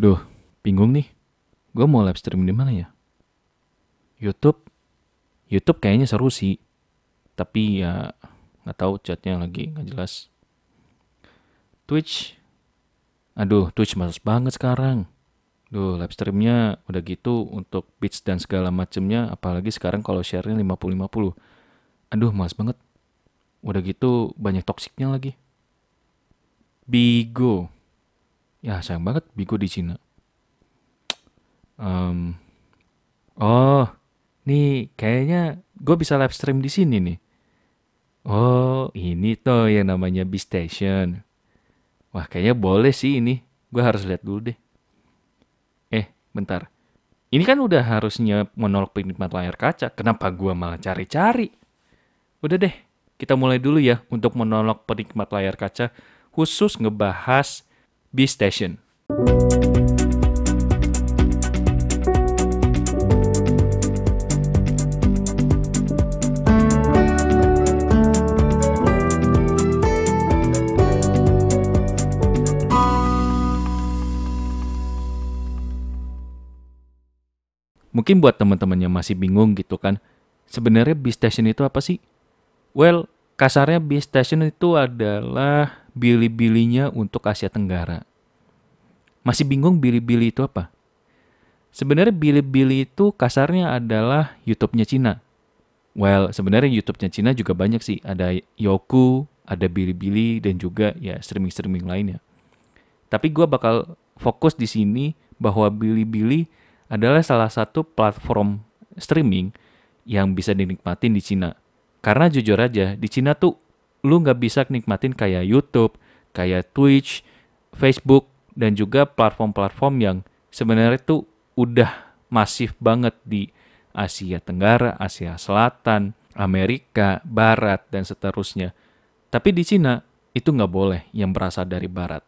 Duh, bingung nih. Gue mau live stream di mana ya? YouTube. YouTube kayaknya seru sih. Tapi ya nggak tahu chatnya lagi nggak jelas. Twitch. Aduh, Twitch males banget sekarang. Duh, live streamnya udah gitu untuk beats dan segala macemnya. Apalagi sekarang kalau share-nya 50-50. Aduh, males banget. Udah gitu banyak toksiknya lagi. Bigo. Ya sayang banget Bigo di Cina. Um, oh, nih kayaknya gue bisa live stream di sini nih. Oh, ini tuh yang namanya B Station. Wah, kayaknya boleh sih ini. Gue harus lihat dulu deh. Eh, bentar. Ini kan udah harusnya menolak penikmat layar kaca. Kenapa gue malah cari-cari? Udah deh, kita mulai dulu ya untuk menolak penikmat layar kaca khusus ngebahas B Station. Mungkin buat teman-teman yang masih bingung gitu kan, sebenarnya B Station itu apa sih? Well, kasarnya B Station itu adalah Bilibili-nya untuk Asia Tenggara. Masih bingung Bilibili itu apa? Sebenarnya Bilibili itu kasarnya adalah YouTube-nya Cina. Well, sebenarnya YouTube-nya Cina juga banyak sih. Ada Yoku, ada Bilibili, dan juga ya streaming-streaming lainnya. Tapi gue bakal fokus di sini bahwa Bilibili adalah salah satu platform streaming yang bisa dinikmatin di Cina. Karena jujur aja, di Cina tuh lu nggak bisa nikmatin kayak YouTube, kayak Twitch, Facebook, dan juga platform-platform yang sebenarnya tuh udah masif banget di Asia Tenggara, Asia Selatan, Amerika, Barat, dan seterusnya. Tapi di Cina itu nggak boleh yang berasal dari Barat.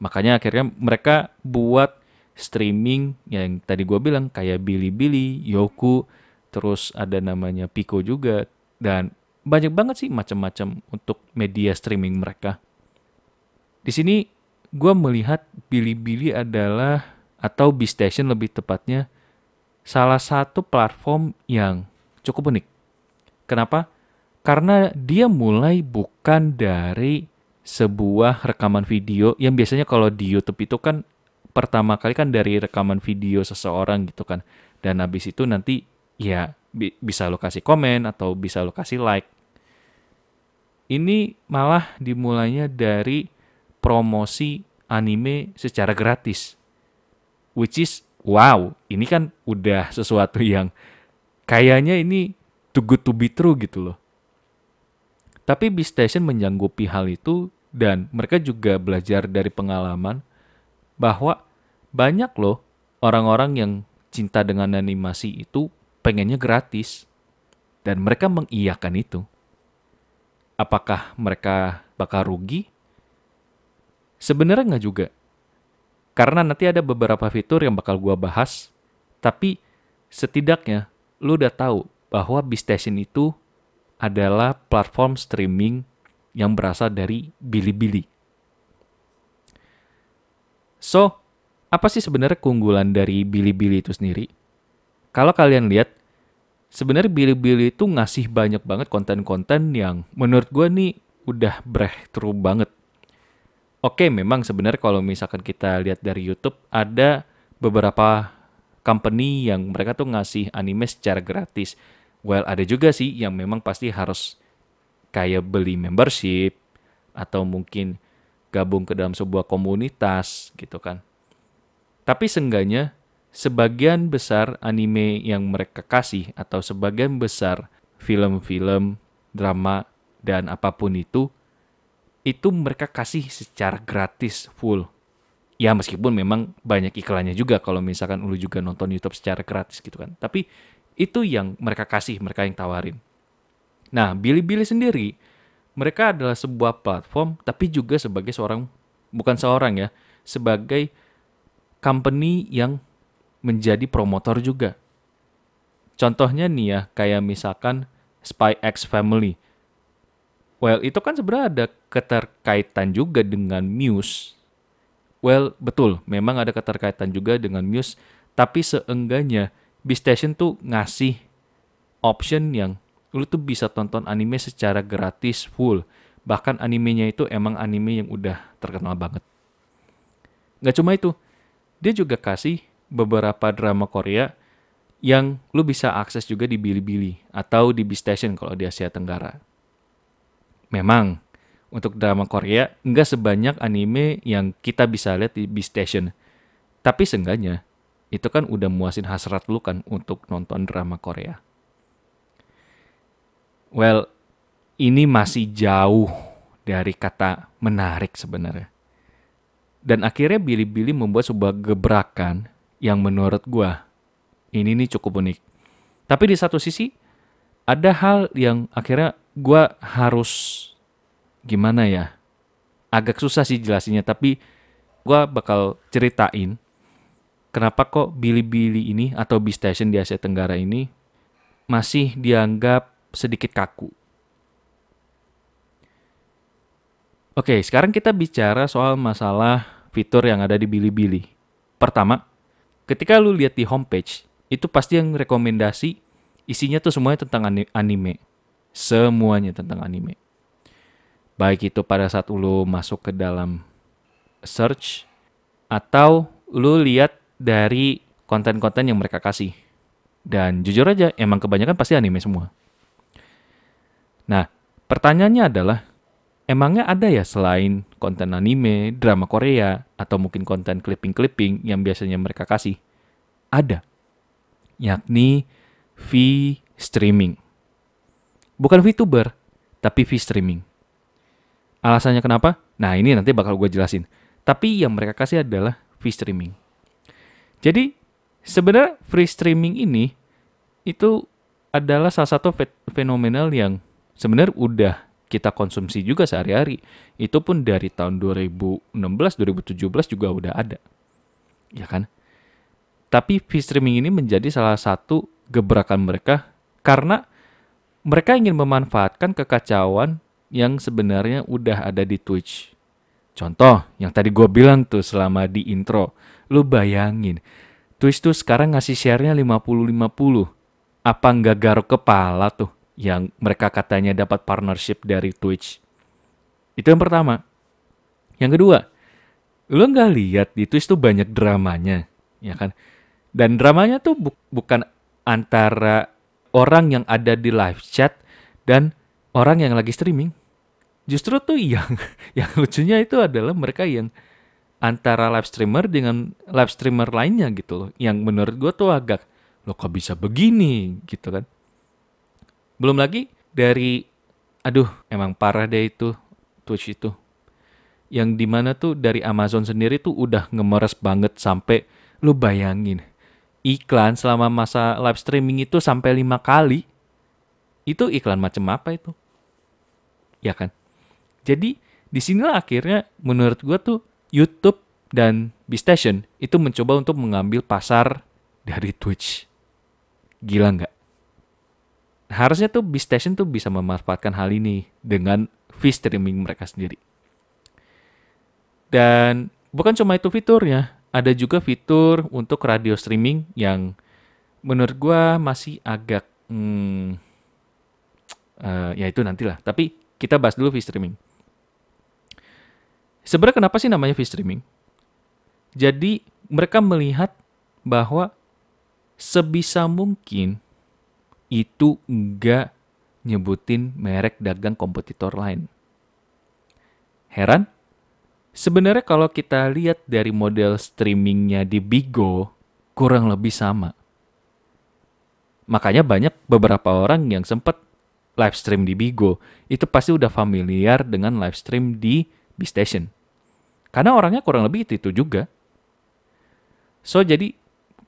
Makanya akhirnya mereka buat streaming yang tadi gue bilang kayak Bilibili, Yoku, terus ada namanya Pico juga, dan banyak banget sih macam-macam untuk media streaming mereka. Di sini gue melihat Bilibili adalah atau B Station lebih tepatnya salah satu platform yang cukup unik. Kenapa? Karena dia mulai bukan dari sebuah rekaman video yang biasanya kalau di YouTube itu kan pertama kali kan dari rekaman video seseorang gitu kan. Dan habis itu nanti ya bisa lo kasih komen atau bisa lo kasih like ini malah dimulainya dari promosi anime secara gratis. Which is, wow, ini kan udah sesuatu yang kayaknya ini too good to be true gitu loh. Tapi B-Station menyanggupi hal itu dan mereka juga belajar dari pengalaman bahwa banyak loh orang-orang yang cinta dengan animasi itu pengennya gratis. Dan mereka mengiyakan itu. Apakah mereka bakal rugi? Sebenarnya nggak juga. Karena nanti ada beberapa fitur yang bakal gua bahas, tapi setidaknya lu udah tahu bahwa B-Station itu adalah platform streaming yang berasal dari Bilibili. So, apa sih sebenarnya keunggulan dari Bilibili itu sendiri? Kalau kalian lihat, sebenarnya Bilibili itu ngasih banyak banget konten-konten yang menurut gue nih udah breakthrough banget. Oke, memang sebenarnya kalau misalkan kita lihat dari YouTube ada beberapa company yang mereka tuh ngasih anime secara gratis. Well, ada juga sih yang memang pasti harus kayak beli membership atau mungkin gabung ke dalam sebuah komunitas gitu kan. Tapi seenggaknya sebagian besar anime yang mereka kasih atau sebagian besar film-film, drama, dan apa pun itu, itu mereka kasih secara gratis full. Ya meskipun memang banyak iklannya juga kalau misalkan lu juga nonton YouTube secara gratis gitu kan. Tapi itu yang mereka kasih, mereka yang tawarin. Nah, Bilibili sendiri, mereka adalah sebuah platform tapi juga sebagai seorang, bukan seorang ya, sebagai company yang menjadi promotor juga. Contohnya nih ya, kayak misalkan Spy X Family. Well, itu kan sebenarnya ada keterkaitan juga dengan Muse. Well, betul, memang ada keterkaitan juga dengan Muse, tapi seenggaknya Station tuh ngasih option yang lu tuh bisa tonton anime secara gratis full. Bahkan animenya itu emang anime yang udah terkenal banget. Gak cuma itu, dia juga kasih beberapa drama Korea yang lu bisa akses juga di Bilibili atau di Station kalau di Asia Tenggara. Memang, untuk drama Korea nggak sebanyak anime yang kita bisa lihat di Station. Tapi seenggaknya, itu kan udah muasin hasrat lu kan untuk nonton drama Korea. Well, ini masih jauh dari kata menarik sebenarnya. Dan akhirnya Billy-Billy membuat sebuah gebrakan yang menurut gua ini nih cukup unik. Tapi di satu sisi ada hal yang akhirnya gua harus gimana ya? Agak susah sih jelasinnya, tapi gua bakal ceritain kenapa kok Bilibili ini atau B-Station di Asia Tenggara ini masih dianggap sedikit kaku. Oke, sekarang kita bicara soal masalah fitur yang ada di Bilibili. Pertama, ketika lu lihat di homepage, itu pasti yang rekomendasi isinya tuh semuanya tentang anime. Semuanya tentang anime. Baik itu pada saat lu masuk ke dalam search atau lu lihat dari konten-konten yang mereka kasih. Dan jujur aja, emang kebanyakan pasti anime semua. Nah, pertanyaannya adalah, emangnya ada ya selain konten anime, drama Korea, atau mungkin konten clipping-clipping yang biasanya mereka kasih? Ada. Yakni V-streaming. Bukan VTuber, tapi V-streaming. Alasannya kenapa? Nah, ini nanti bakal gue jelasin. Tapi yang mereka kasih adalah V-streaming. Jadi sebenarnya free streaming ini itu adalah salah satu fenomenal yang sebenarnya udah kita konsumsi juga sehari-hari. Itu pun dari tahun 2016, 2017 juga udah ada. Ya kan? Tapi free streaming ini menjadi salah satu gebrakan mereka karena mereka ingin memanfaatkan kekacauan yang sebenarnya udah ada di Twitch. Contoh yang tadi gue bilang tuh selama di intro. Lu bayangin, Twitch tuh sekarang ngasih share-nya 50-50. Apa nggak garuk kepala tuh yang mereka katanya dapat partnership dari Twitch? Itu yang pertama. Yang kedua, lu nggak lihat di Twitch tuh banyak dramanya, ya kan? Dan dramanya tuh bu bukan antara orang yang ada di live chat dan orang yang lagi streaming. Justru tuh yang yang lucunya itu adalah mereka yang antara live streamer dengan live streamer lainnya gitu loh. Yang menurut gue tuh agak, lo kok bisa begini gitu kan. Belum lagi dari, aduh emang parah deh itu Twitch itu. Yang di mana tuh dari Amazon sendiri tuh udah ngemeres banget sampai lo bayangin. Iklan selama masa live streaming itu sampai lima kali. Itu iklan macam apa itu? Ya kan? Jadi di sinilah akhirnya menurut gue tuh YouTube dan Station itu mencoba untuk mengambil pasar dari Twitch. Gila nggak? Harusnya tuh Station tuh bisa memanfaatkan hal ini dengan V-streaming mereka sendiri. Dan bukan cuma itu fiturnya, ada juga fitur untuk radio streaming yang menurut gue masih agak hmm, uh, ya itu nantilah. Tapi kita bahas dulu V-streaming. Sebenarnya kenapa sih namanya fish streaming? Jadi mereka melihat bahwa sebisa mungkin itu enggak nyebutin merek dagang kompetitor lain. Heran? Sebenarnya kalau kita lihat dari model streamingnya di Bigo, kurang lebih sama. Makanya banyak beberapa orang yang sempat live stream di Bigo, itu pasti udah familiar dengan live stream di B-Station. Karena orangnya kurang lebih itu, itu juga. So, jadi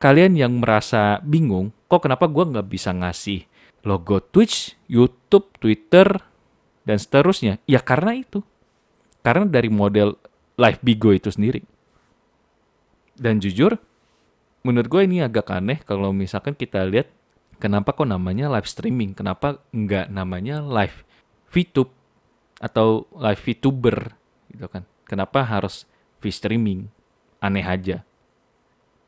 kalian yang merasa bingung, kok kenapa gue nggak bisa ngasih logo Twitch, YouTube, Twitter, dan seterusnya? Ya karena itu. Karena dari model live Bigo itu sendiri. Dan jujur, menurut gue ini agak aneh kalau misalkan kita lihat kenapa kok namanya live streaming, kenapa nggak namanya live VTube atau live VTuber gitu kan. Kenapa harus v streaming? aneh aja.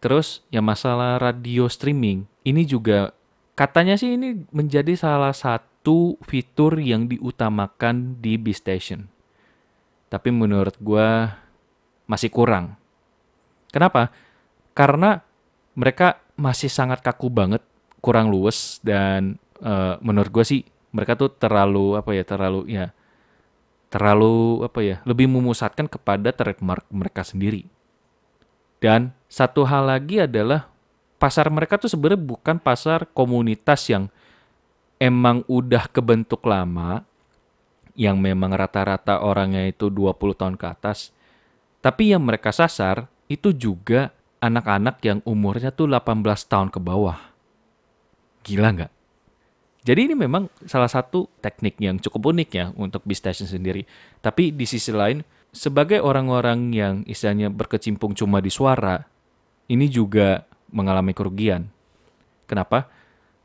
Terus yang masalah radio streaming, ini juga katanya sih ini menjadi salah satu fitur yang diutamakan di B Station. Tapi menurut gue masih kurang. Kenapa? Karena mereka masih sangat kaku banget, kurang luwes dan uh, menurut gue sih mereka tuh terlalu apa ya terlalu ya terlalu apa ya lebih memusatkan kepada trademark mereka sendiri. Dan satu hal lagi adalah pasar mereka tuh sebenarnya bukan pasar komunitas yang emang udah kebentuk lama, yang memang rata-rata orangnya itu 20 tahun ke atas. Tapi yang mereka sasar itu juga anak-anak yang umurnya tuh 18 tahun ke bawah. Gila nggak? Jadi ini memang salah satu teknik yang cukup unik ya untuk B Station sendiri. Tapi di sisi lain, sebagai orang-orang yang istilahnya berkecimpung cuma di suara, ini juga mengalami kerugian. Kenapa?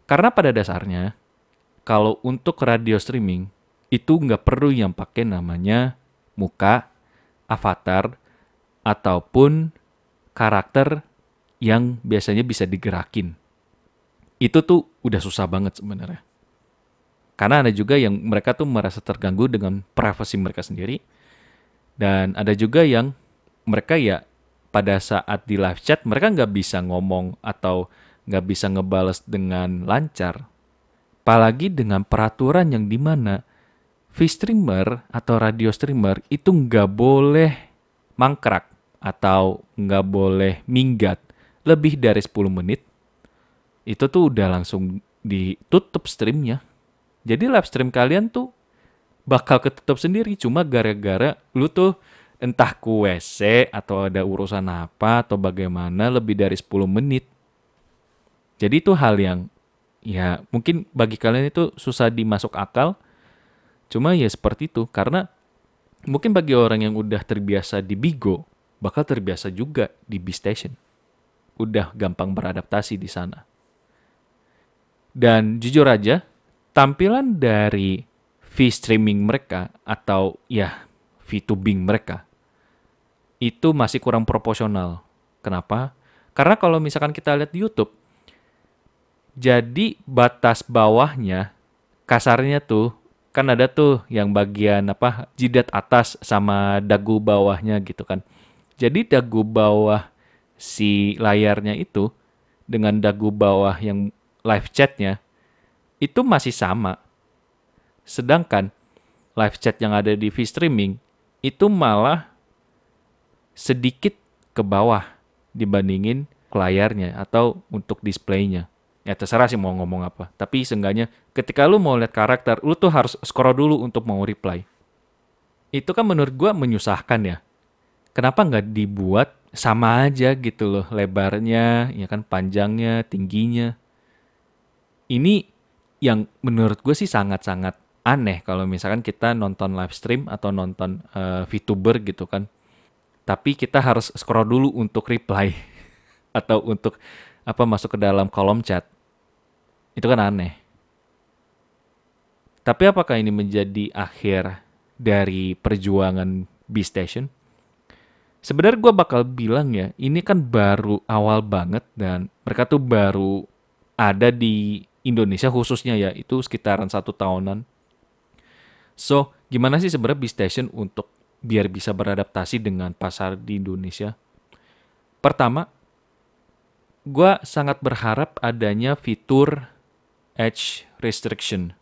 Karena pada dasarnya, kalau untuk radio streaming, itu nggak perlu yang pakai namanya muka, avatar, ataupun karakter yang biasanya bisa digerakin. Itu tuh udah susah banget sebenarnya. Karena ada juga yang mereka tuh merasa terganggu dengan privasi mereka sendiri, dan ada juga yang mereka ya pada saat di live chat mereka nggak bisa ngomong atau nggak bisa ngebales dengan lancar. Apalagi dengan peraturan yang di mana V-streamer atau radio streamer itu nggak boleh mangkrak atau nggak boleh minggat lebih dari 10 menit. Itu tuh udah langsung ditutup streamnya. Jadi live stream kalian tuh bakal ketutup sendiri cuma gara-gara lu tuh entah ku WC atau ada urusan apa atau bagaimana lebih dari 10 menit. Jadi itu hal yang ya mungkin bagi kalian itu susah dimasuk akal. Cuma ya seperti itu karena mungkin bagi orang yang udah terbiasa di Bigo bakal terbiasa juga di B Station. Udah gampang beradaptasi di sana. Dan jujur aja, tampilan dari fee streaming mereka atau ya fee to Bing mereka itu masih kurang proporsional. Kenapa? Karena kalau misalkan kita lihat di YouTube, jadi batas bawahnya kasarnya tuh kan ada tuh yang bagian apa jidat atas sama dagu bawahnya gitu kan. Jadi dagu bawah si layarnya itu dengan dagu bawah yang live chatnya itu masih sama. Sedangkan live chat yang ada di V-Streaming itu malah sedikit ke bawah dibandingin layarnya atau untuk displaynya. Ya terserah sih mau ngomong apa. Tapi seenggaknya ketika lu mau lihat karakter, lu tuh harus scroll dulu untuk mau reply. Itu kan menurut gua menyusahkan ya. Kenapa nggak dibuat sama aja gitu loh lebarnya, ya kan panjangnya, tingginya. Ini yang menurut gue sih sangat-sangat aneh kalau misalkan kita nonton live stream atau nonton uh, VTuber gitu kan. Tapi kita harus scroll dulu untuk reply atau untuk apa masuk ke dalam kolom chat. Itu kan aneh. Tapi apakah ini menjadi akhir dari perjuangan B Station? Sebenarnya gue bakal bilang ya, ini kan baru awal banget dan mereka tuh baru ada di Indonesia khususnya ya, itu sekitaran satu tahunan So, gimana sih sebenarnya B-Station untuk biar bisa beradaptasi dengan pasar di Indonesia? Pertama, gue sangat berharap adanya fitur edge restriction.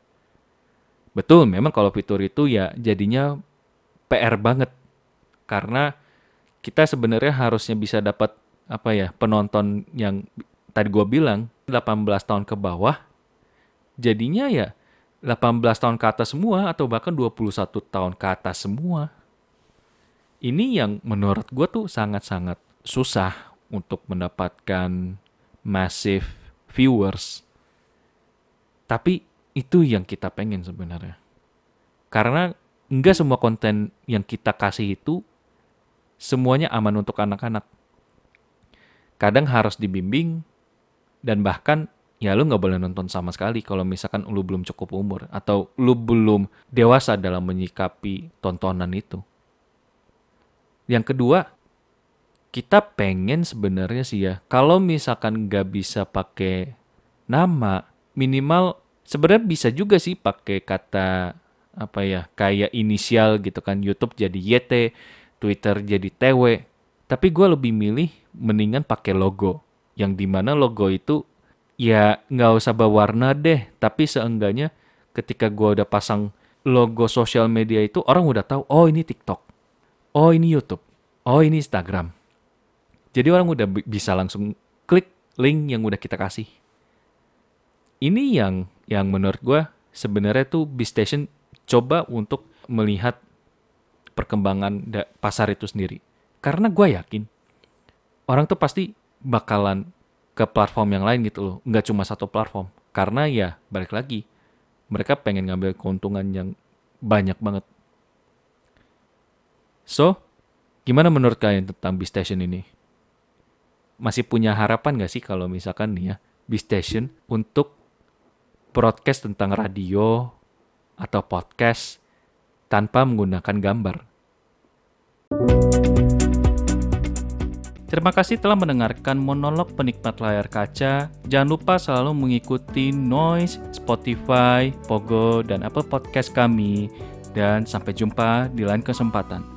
Betul, memang kalau fitur itu ya jadinya PR banget. Karena kita sebenarnya harusnya bisa dapat apa ya penonton yang tadi gue bilang 18 tahun ke bawah. Jadinya ya 18 tahun ke atas semua atau bahkan 21 tahun ke atas semua. Ini yang menurut gue tuh sangat-sangat susah untuk mendapatkan massive viewers. Tapi itu yang kita pengen sebenarnya. Karena enggak semua konten yang kita kasih itu semuanya aman untuk anak-anak. Kadang harus dibimbing dan bahkan ya lu nggak boleh nonton sama sekali kalau misalkan lu belum cukup umur atau lu belum dewasa dalam menyikapi tontonan itu. Yang kedua, kita pengen sebenarnya sih ya, kalau misalkan nggak bisa pakai nama, minimal sebenarnya bisa juga sih pakai kata apa ya, kayak inisial gitu kan. YouTube jadi YT, Twitter jadi TW. Tapi gue lebih milih mendingan pakai logo. Yang di mana logo itu ya nggak usah berwarna deh, tapi seenggaknya ketika gue udah pasang logo sosial media itu orang udah tahu, oh ini TikTok, oh ini YouTube, oh ini Instagram. Jadi orang udah bisa langsung klik link yang udah kita kasih. Ini yang yang menurut gue sebenarnya tuh Station coba untuk melihat perkembangan pasar itu sendiri. Karena gue yakin orang tuh pasti bakalan ke platform yang lain gitu loh. Nggak cuma satu platform. Karena ya balik lagi, mereka pengen ngambil keuntungan yang banyak banget. So, gimana menurut kalian tentang Station ini? masih punya harapan gak sih kalau misalkan nih ya B-Station untuk broadcast tentang radio atau podcast tanpa menggunakan gambar. Terima kasih telah mendengarkan monolog penikmat layar kaca. Jangan lupa selalu mengikuti Noise, Spotify, Pogo, dan Apple Podcast kami. Dan sampai jumpa di lain kesempatan.